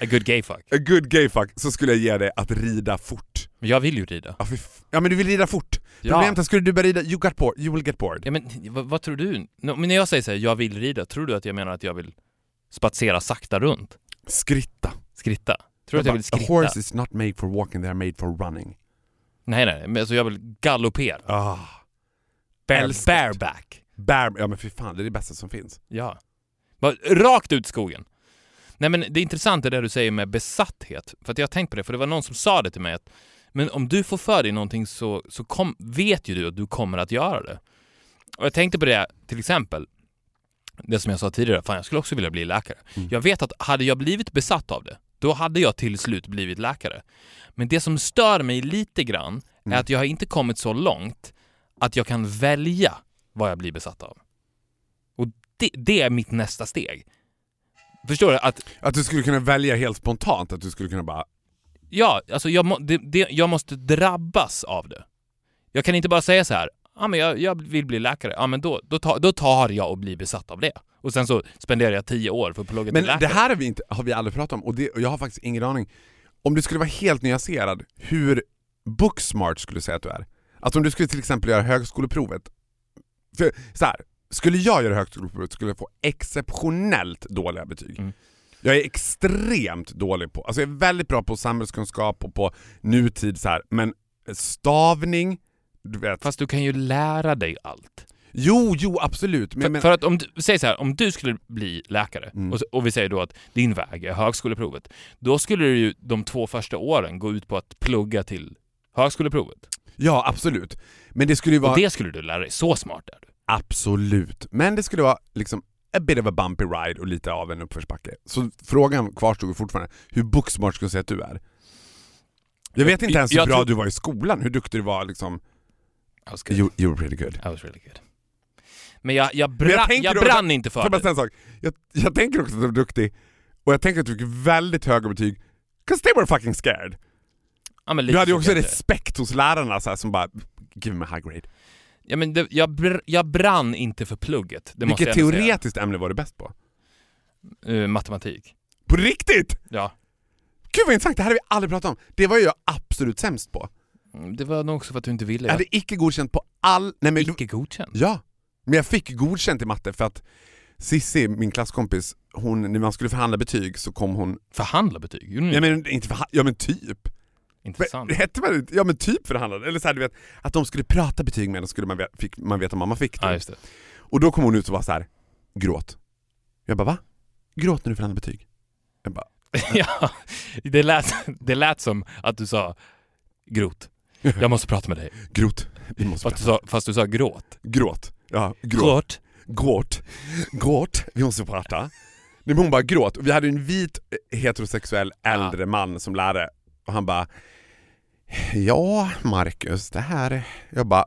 A good gay fuck. A good gay fuck, så skulle jag ge dig att rida fort. Men jag vill ju rida. Ja, ja men du vill rida fort. Ja. Problemet är, skulle du börja rida, you, got bored, you will get bored. Ja men vad, vad tror du? Nå, Men när jag säger så här, jag vill rida, tror du att jag menar att jag vill spatsera sakta runt? Skritta. Skritta? Tror du att jag vill A skritta? horse is not made for walking, they are made for running. Nej nej, men alltså jag vill galoppera. Ah. Bare, Älskat. bareback. Bär, ja men fy fan, det är det bästa som finns. Ja. Bara rakt ut i skogen. Nej men det intressanta är det du säger med besatthet. För att jag har tänkt på det, för det var någon som sa det till mig att men om du får för dig någonting så, så kom, vet ju du att du kommer att göra det. Och jag tänkte på det till exempel, det som jag sa tidigare, fan jag skulle också vilja bli läkare. Jag vet att hade jag blivit besatt av det, då hade jag till slut blivit läkare. Men det som stör mig lite grann är att jag har inte kommit så långt att jag kan välja vad jag blir besatt av. Och det, det är mitt nästa steg. Förstår du? Att Att du skulle kunna välja helt spontant, att du skulle kunna bara ja, alltså jag, må, det, det, jag måste drabbas av det. Jag kan inte bara säga så här, ja men jag, jag vill bli läkare, ja men då, då, tar, då tar jag och blir besatt av det. Och sen så spenderar jag tio år för att plugga till Men läkare. det här har vi, inte, har vi aldrig pratat om och, det, och jag har faktiskt ingen aning. Om du skulle vara helt nyanserad, hur booksmart skulle du säga att du är? Alltså om du skulle till exempel göra högskoleprovet. För så här, skulle jag göra högskoleprovet skulle jag få exceptionellt dåliga betyg. Mm. Jag är extremt dålig på, alltså jag är väldigt bra på samhällskunskap och på nutid så här, men stavning, du vet. Fast du kan ju lära dig allt. Jo, jo absolut. Men, För, men, för att om du, säg så här, om du skulle bli läkare Mm. och, så- och vi säger då att din väg är högskoleprovet, då skulle du ju de två första åren gå ut på att plugga till högskoleprovet. ja absolut. Men det skulle ju vara... Och det skulle du lära dig. Så smart är du. Absolut. Men det skulle vara liksom a bit of a bumpy ride och lite av en uppförsbacke. Så frågan kvarstod fortfarande, hur booksmart skulle du säga att du är? Jag vet inte ens hur Jag bra tror- du var i skolan, hur duktig du var liksom. I was good. You, you were pretty good. I was really good. Men jag, jag, Men brann, jag, tänker också- brann inte Får för jag bara det. säga en sak? Jag, jag tänker också att du är duktig, och jag tänker att du fick väldigt höga betyg, 'cause they were fucking scared. Ja, men lite Du hade ju så också kanske. respekt hos lärarna så här, som bara 'give me a high grade' Ja, men det, jag, br jag brann inte för plugget. Det måste Vilket jag ändå säga. teoretiskt ämne var du bäst på? Eh, matematik. På riktigt? Ja. Gud vad intressant, det här har vi aldrig pratat om. Det var ju jag absolut sämst på. Mm, Det var nog också för att du inte ville. Jag hade icke godkänt på all... Nej, men, Icke godkänd. Ja, men jag fick godkänt i matte för att Sissi, min klasskompis, hon, när man skulle förhandla betyg så kom hon... Förhandla betyg? Gjorde ni Ja det? men, inte förha- ja men typ. Intressant. Hette man inte? Ja men typ förhandlade. Eller så här, du vet, att de skulle prata betyg med en och skulle man, ve- fick man veta om mamma fick det. Ja, just det. Och då kom hon ut och var så här: gråt. Jag bara va? Gråt när du förhandlar betyg? Jag bara, ja, det lät, det lät som att du sa grot. Jag måste prata med dig. gråt. Vi måste Fast du sa, fast du sa gråt. Gråt. Ja, gråt. Gråt. Gråt. Gråt. Vi måste prata. Nej, men hon bara gråt. Vi hade en vit eh, heterosexuell äldre man som lärare. Och han bara Ja, Marcus, det här... Jag bara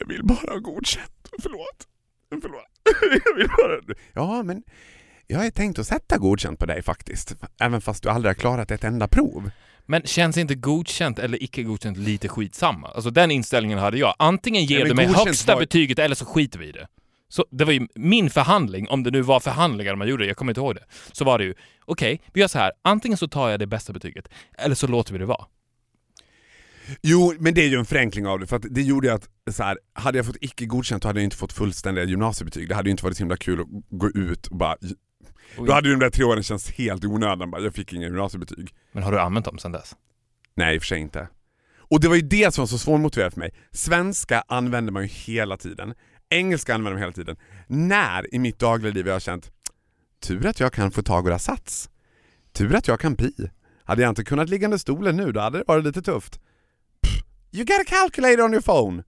Jag vill bara ha godkänt. Förlåt. Förlåt. Jag vill bara... Ja, men jag har tänkt att sätta godkänt på dig faktiskt. Även fast du aldrig har klarat ett enda prov. Men känns inte godkänt eller icke godkänt lite skitsamma? Alltså den inställningen hade jag. Antingen ger Nej, du mig högsta var- betyget eller så skiter vi i det. Så det var ju min förhandling, om det nu var förhandlingar man gjorde, jag kommer inte ihåg det. Så var det ju, okej, vi gör så här. Antingen så tar jag det bästa betyget, eller så låter vi det vara. Jo, men det är ju en förenkling av det, för att det gjorde ju att så här, hade jag fått icke godkänt då hade jag inte fått fullständiga gymnasiebetyg. Det hade ju inte varit så himla kul att gå ut och bara... Då hade ju de där tre åren känts helt onödan, bara, jag fick inga gymnasiebetyg. Men har du använt dem sedan dess? Nej, i och för sig inte. Och det var ju det som var så svårmotiverat för mig. Svenska använder man ju hela tiden. Engelska använder man hela tiden. När i mitt dagliga liv jag har känt tur att jag kan få tag i sats. Tur att jag kan pi. Hade jag inte kunnat ligga under stolen nu då hade det varit lite tufft. Pff, you get a calculator on your phone.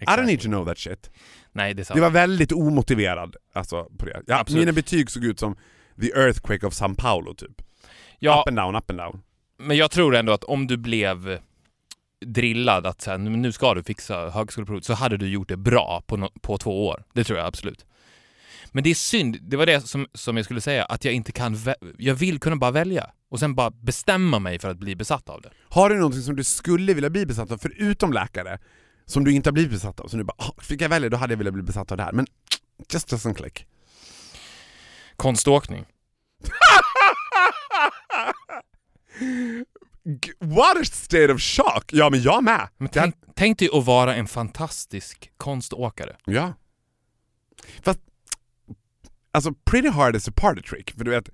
I don't need to know that shit. Nej, det. Det var väldigt omotiverad alltså, på det. Ja, Absolut. mina betyg såg ut som the earthquake of São Paulo typ. Ja, Up and down, up and down. men jag tror ändå att om du blev drillad att så här, nu ska du fixa högskoleprovet så hade du gjort det bra på, no- på två år. Det tror jag absolut. Men det är synd, det var det som, som jag skulle säga, att jag inte kan Jag vill kunna bara välja och sen bara bestämma mig för att bli besatt av det. Har du någonting som du skulle vilja bli besatt av förutom läkare? Som du inte har blivit besatt av? Så du bara, "Ah, fick jag välja då hade jag velat bli besatt av det här. Men just doesn't click. Konståkning. What a state of shock! Ja men jag med! Men tänk, tänk dig att vara en fantastisk konståkare. Ja. Fast, alltså pretty hard is a party trick, för du vet,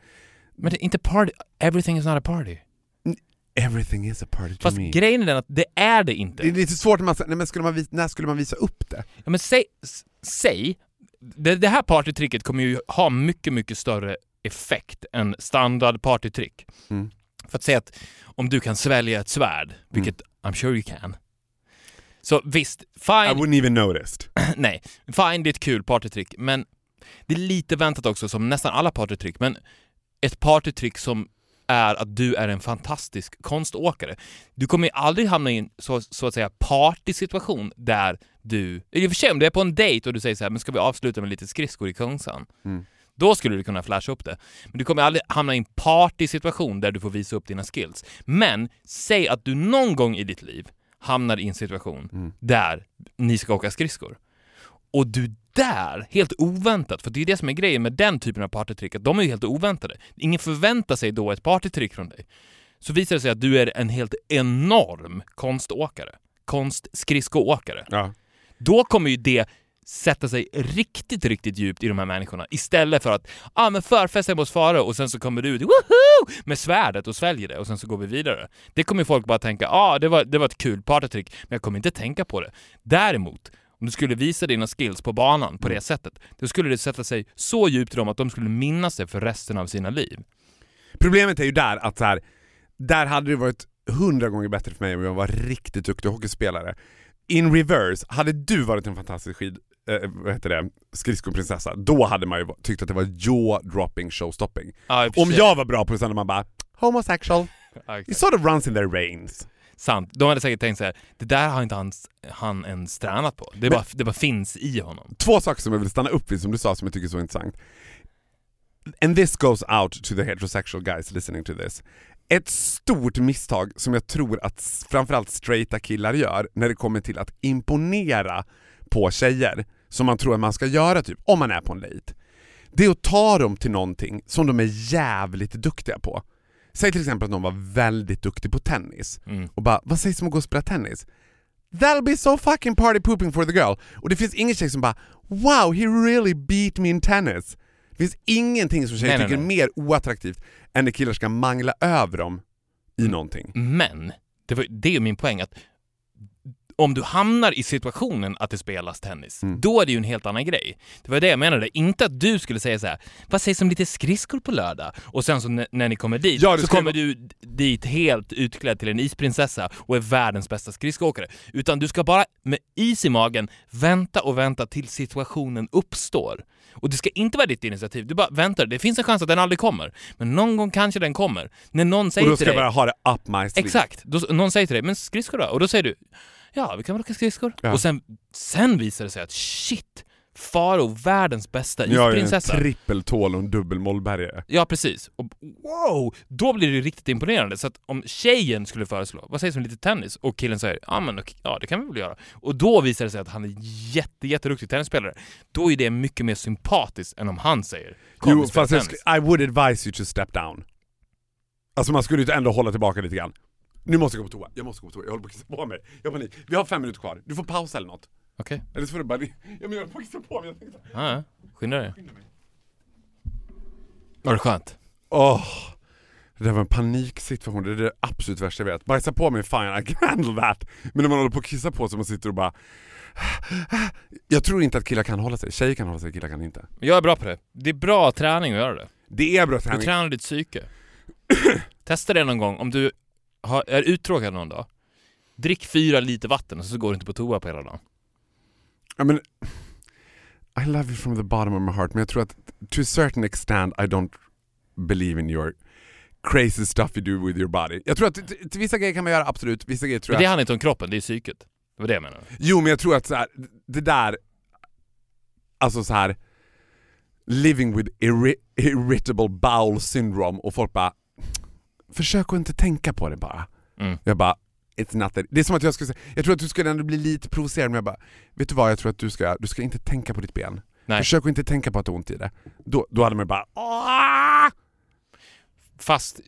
Men det är inte party, everything is not a party. Everything is a party to Fast me. grejen är den att det är det inte. Det är lite svårt när man, nej, men skulle man, vis- när skulle man visa upp det? Ja, men säg, säg det, det här partytricket kommer ju ha mycket, mycket större effekt än standard partytrick. Mm. För att säga att om du kan svälja ett svärd, vilket I'm sure you can. Så visst, I fine, wouldn't even noticed. nej, fine det är ett kul partytrick, men det är lite väntat också som nästan alla partytrick, men ett partytrick som är att du är en fantastisk konståkare. Du kommer aldrig hamna i en så, så att säga partysituation där du... I och för sig om du är på en dejt och du säger så här, men ska vi avsluta med lite skridskor i Kungsan? Mm. Då skulle du kunna flasha upp det. Men du kommer aldrig hamna i en partysituation där du får visa upp dina skills. Men säg att du någon gång i ditt liv hamnar i en situation Mm. där ni ska åka skridskor. Och du där, helt oväntat, för det är det som är grejen med den typen av partytrick, att de är ju helt oväntade. Ingen förväntar sig då ett partytrick från dig. Så visar det sig att du är en helt enorm konståkare. Konstskridskoåkare. Ja. Då kommer ju det sätta sig riktigt, riktigt djupt i de här människorna. Istället för att, ah, men förfest hemma hos Farao och sen så kommer du ut med svärdet och sväljer det och sen så går vi vidare. Det kommer folk bara tänka, ah, det, var, det var ett kul partytrick, men jag kommer inte tänka på det. Däremot, om du skulle visa dina skills på banan på det sättet, då skulle det sätta sig så djupt i dem att de skulle minnas det för resten av sina liv. Problemet är ju där att så här, där hade det varit hundra gånger bättre för mig om jag var riktigt duktig hockeyspelare. In reverse, hade du varit en fantastisk skid, eh, vad heter det, skridskoprinsessa, då hade man ju tyckt att det var jaw-dropping showstopping. För Om jag var bra på det så hade man bara homosexual, Ja, it sort of runs in their veins. Sant. De hade säkert tänkt så här, det där har inte han, han ens tränat på. Det, Men- bara, det bara finns i honom. Två saker som jag vill stanna upp vid som du sa som jag tycker är så intressant. And this goes out to the heterosexual guys listening to this. Ett stort misstag som jag tror att framförallt straighta killar gör när det kommer till att imponera på tjejer, som man tror att man ska göra typ, om man är på en dejt. Det är att ta dem till någonting som de är jävligt duktiga på. Säg till exempel att någon var väldigt duktig på tennis Mm. och bara, vad sägs om att gå och spela tennis? That'll be so fucking party pooping for the girl. Och det finns ingen tjej som bara Wow, he really beat me in tennis. Det finns ingenting som tjejer Nej, nej, tycker är mer oattraktivt än när killar ska mangla över dem i någonting. Men, det, var, det är ju min poäng att om du hamnar i situationen att det spelas tennis, Mm. då är det ju en helt annan grej. Det var det jag menade, inte att du skulle säga så här, vad sägs om lite skridskor på lördag? Och sen så när, ni kommer dit, Ja, så kommer du dit helt utklädd till en isprinsessa och är världens bästa skridskoåkare. Utan du ska bara med is i magen vänta och vänta till situationen uppstår. Och det ska inte vara ditt initiativ, du bara väntar. Det finns en chans att den aldrig kommer, men någon gång kanske den kommer. När någon säger Och då till ska jag dig... bara ha det up my sleeve. Exakt. Då, någon säger till dig, men skridskor då? Och då säger du, ja vi kan väl åka skridskor. Ja. Och sen, sen visar det sig att shit, Faro, världens bästa isprinsessa. trippeltål och en dubbel mollbergare. Ja, precis. Och wow! Då blir det riktigt imponerande. Så att om tjejen skulle föreslå, vad sägs om lite tennis? Och killen säger, ja men okej, ja det kan vi väl göra. Och då visar det sig att han är jätte, jätteduktig tennisspelare. Då är det mycket mer sympatiskt än om han säger, kom Jo, fast tennis. I would advise you to step down. Alltså man skulle ju ändå hålla tillbaka lite grann. Nu måste jag gå på toa, jag måste gå på toa, jag håller på att kissa på mig. Jag har panik. Vi har fem minuter kvar, du får pausa eller något. Okej, Eller så får du bara... Ja men jag håller på att kissa på mig, ja, ja. skynda dig. Var det skönt? Åh! Det där var en paniksituation, det är det absolut värsta jag vet. Bajsa på mig, fine I can handle that. Men när man håller på att kissa på sig man sitter och bara... Jag tror inte att killar kan hålla sig, tjejer kan hålla sig, killar kan inte. Jag är bra på det. Det är bra träning att göra det. Det är bra Du träning. tränar ditt psyke. Testa det någon gång om du har, är uttråkad någon dag. Drick fyra liter vatten och så går du inte på toa på hela dagen. I mean, I love you from the bottom of my heart, men jag tror att to a certain extent I don't believe in your crazy stuff you do with your body. Jag tror att till, vissa grejer kan man göra absolut, vissa grejer tror Men det jag... handlar inte om kroppen, det är psyket. Det var det jag menade. Jo men jag tror att så här, det där, alltså så här living with irri irritable bowel syndrome och folk bara försök att inte tänka på det bara. Mm. Jag bara It's not that. Det är som att jag skulle säga, jag tror att du skulle ändå bli lite provocerad men jag bara Vet du vad jag tror att du ska, du ska inte tänka på ditt ben. Nej. Försök att inte tänka på att du har ont i det. Då, då hade man ju bara Åh! Fast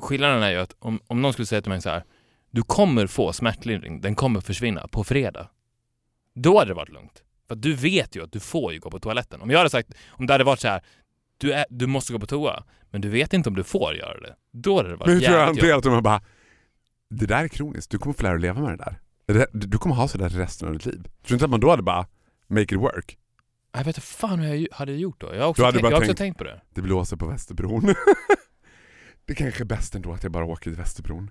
skillnaden är ju att om, om någon skulle säga till mig så här. Du kommer få smärtlindring, den kommer försvinna på fredag. Då hade det varit lugnt. För du vet ju att du får ju gå på toaletten. Om jag hade sagt, om det hade varit så här. Du, är, du måste gå på toa, men du vet inte om du får göra det. Då hade det varit Men hur tror jag jävligt hanterar jobbigt. att de bara Det där är kroniskt, du kommer få lära dig att leva med det där. Du kommer ha sådär resten av ditt liv. Tror du inte att man då hade bara Make it work? Jag vet inte fan hur jag hade gjort då. Jag har också, Du tänkt, jag har också tänkt- tänkt på det. Det blåser på Västerbron. det kanske är bäst ändå att jag bara åker till Västerbron.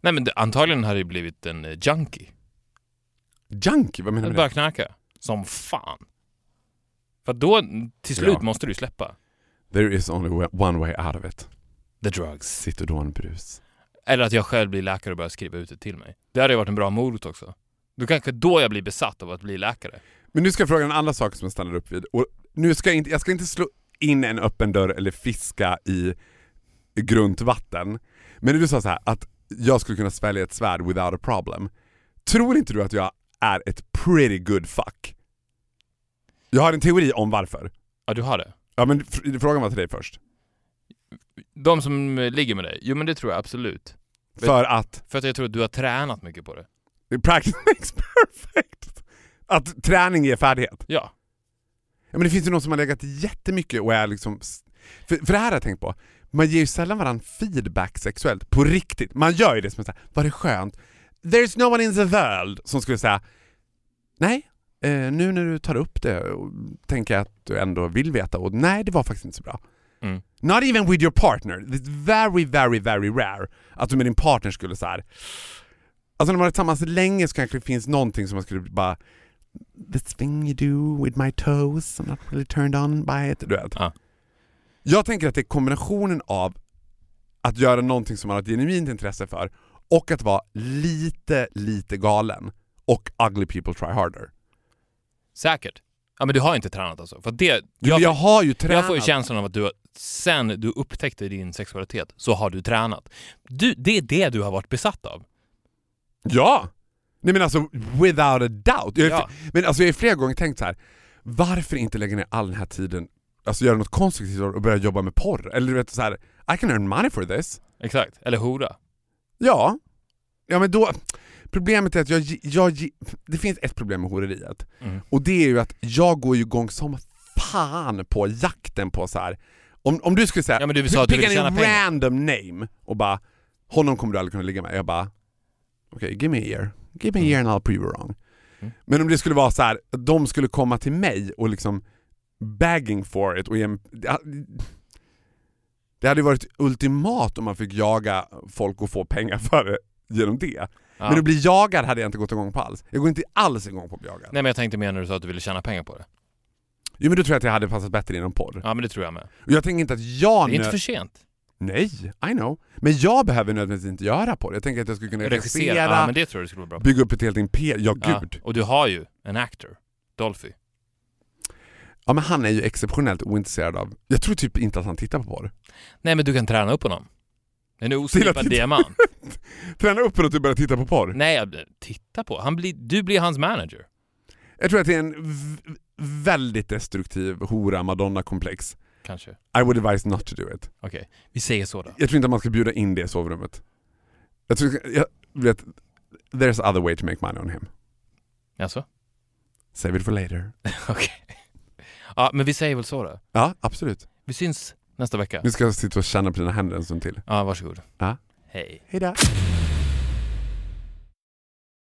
Nej men det, antagligen hade det blivit en uh, junkie. Junkie, vad menar Jag du? med knarka. Som fan. För då, till slut Ja. måste du släppa. There is only one way out of it. The drugs. Citodonbrus. Eller att jag själv blir läkare och börjar skriva ut det till mig. Det hade ju varit en bra morot också. Då kanske då jag blir besatt av att bli läkare. Men nu ska jag fråga en annan sak som jag stannar upp vid. Och nu ska jag, inte, jag ska inte slå in en öppen dörr eller fiska i grunt vatten. Men du sa så här att jag skulle kunna svälja ett svärd without a problem. Tror inte du att jag är ett pretty good fuck? Jag har en teori om varför. Ja, du har det. Ja men fr- frågan var till dig först. De som ligger med dig, jo men det tror jag absolut. För att För att jag tror att du har tränat mycket på det. practice makes perfect. Att träning ger färdighet. Ja. Ja, men det finns ju någon som har legat jättemycket och är liksom... För, för det här har jag tänkt på. Man ger ju sällan varandra feedback sexuellt, på riktigt. Man gör ju det som att var det skönt? There's no one in the world som skulle säga Nej, eh, nu när du tar upp det och tänker jag att du ändå vill veta och nej, det var faktiskt inte så bra. Mm. Not even with your partner. It's very, very, very rare att du med din partner skulle så här. Alltså när man är tillsammans länge så kanske det finns någonting som man skulle bara This thing you do with my toes, I'm not really turned on by it. Du vet. Ja. Jag tänker att det är kombinationen av att göra någonting som man har ett genuint intresse för och att vara lite, lite galen och ugly people try harder. Säkert. Ja men du har inte tränat alltså. För det, Jag, jag, jag har ju tränat. jag får ju känslan av att du sen du upptäckte din sexualitet så har du tränat. Du, det är det du har varit besatt av. Ja! Nej men alltså without a doubt. Jag, Ja. men alltså jag har flera gånger tänkt så här. varför inte lägga ner all den här tiden, alltså göra något konstruktivt och börja jobba med porr? Eller du vet så här, I can earn money for this. Exakt. Eller hora. Ja. Ja men då, problemet är att jag, jag, det finns ett problem med horeriet. Mm. Och det är ju att jag går ju igång som fan på jakten på så här. Om, om du skulle säga, Ja, men du sa att du pick vill tjäna en random name och bara honom kommer du aldrig kunna ligga med. Jag bara okej, give me a year. Give me a year and I'll prove you wrong. Mm. Men om det skulle vara så här, att de skulle komma till mig och liksom begging for it och ge det hade ju varit ultimat om man fick jaga folk och få pengar för det genom det. Ja. Men att bli jagad hade jag inte gått igång på alls. Jag går inte alls igång på att bli jagad. Nej men jag tänkte mer när du sa att du ville tjäna pengar på det. Jo men då tror jag att jag hade passat bättre inom porr. Ja men det tror jag med. Och jag tänker inte att jag... Det är inte för sent. Nej, I know. Men jag behöver nödvändigtvis inte göra porr. Jag tänker att jag skulle kunna regissera, Regissera. Ja men det tror jag skulle vara bra på. bygga upp ett helt imperium. Ja, Ja. gud. Och du har ju en actor. Dolphy. Ja men han är ju exceptionellt ointresserad av... Jag tror typ inte att han tittar på porr. Nej men du kan träna upp honom. En oslipad diamant. Träna upp till att börja titta på porr. Nej, jag- titta på. Han blir, du blir hans manager. Jag tror att det är en väldigt destruktiv hora madonna-komplex. Kanske. I would advise not to do it. Okej, vi säger så då. Jag tror inte att man ska bjuda in det i sovrummet. Jag tror... Jag vet... There's other way to make money on him. Alltså? Save it for later. Okej. Ja, men vi säger väl så då. Ja, absolut. Vi syns nästa vecka. Nu ska jag sitta och känna på dina händer en stund till. Ja, varsågod. Ja. Hej. Hejdå!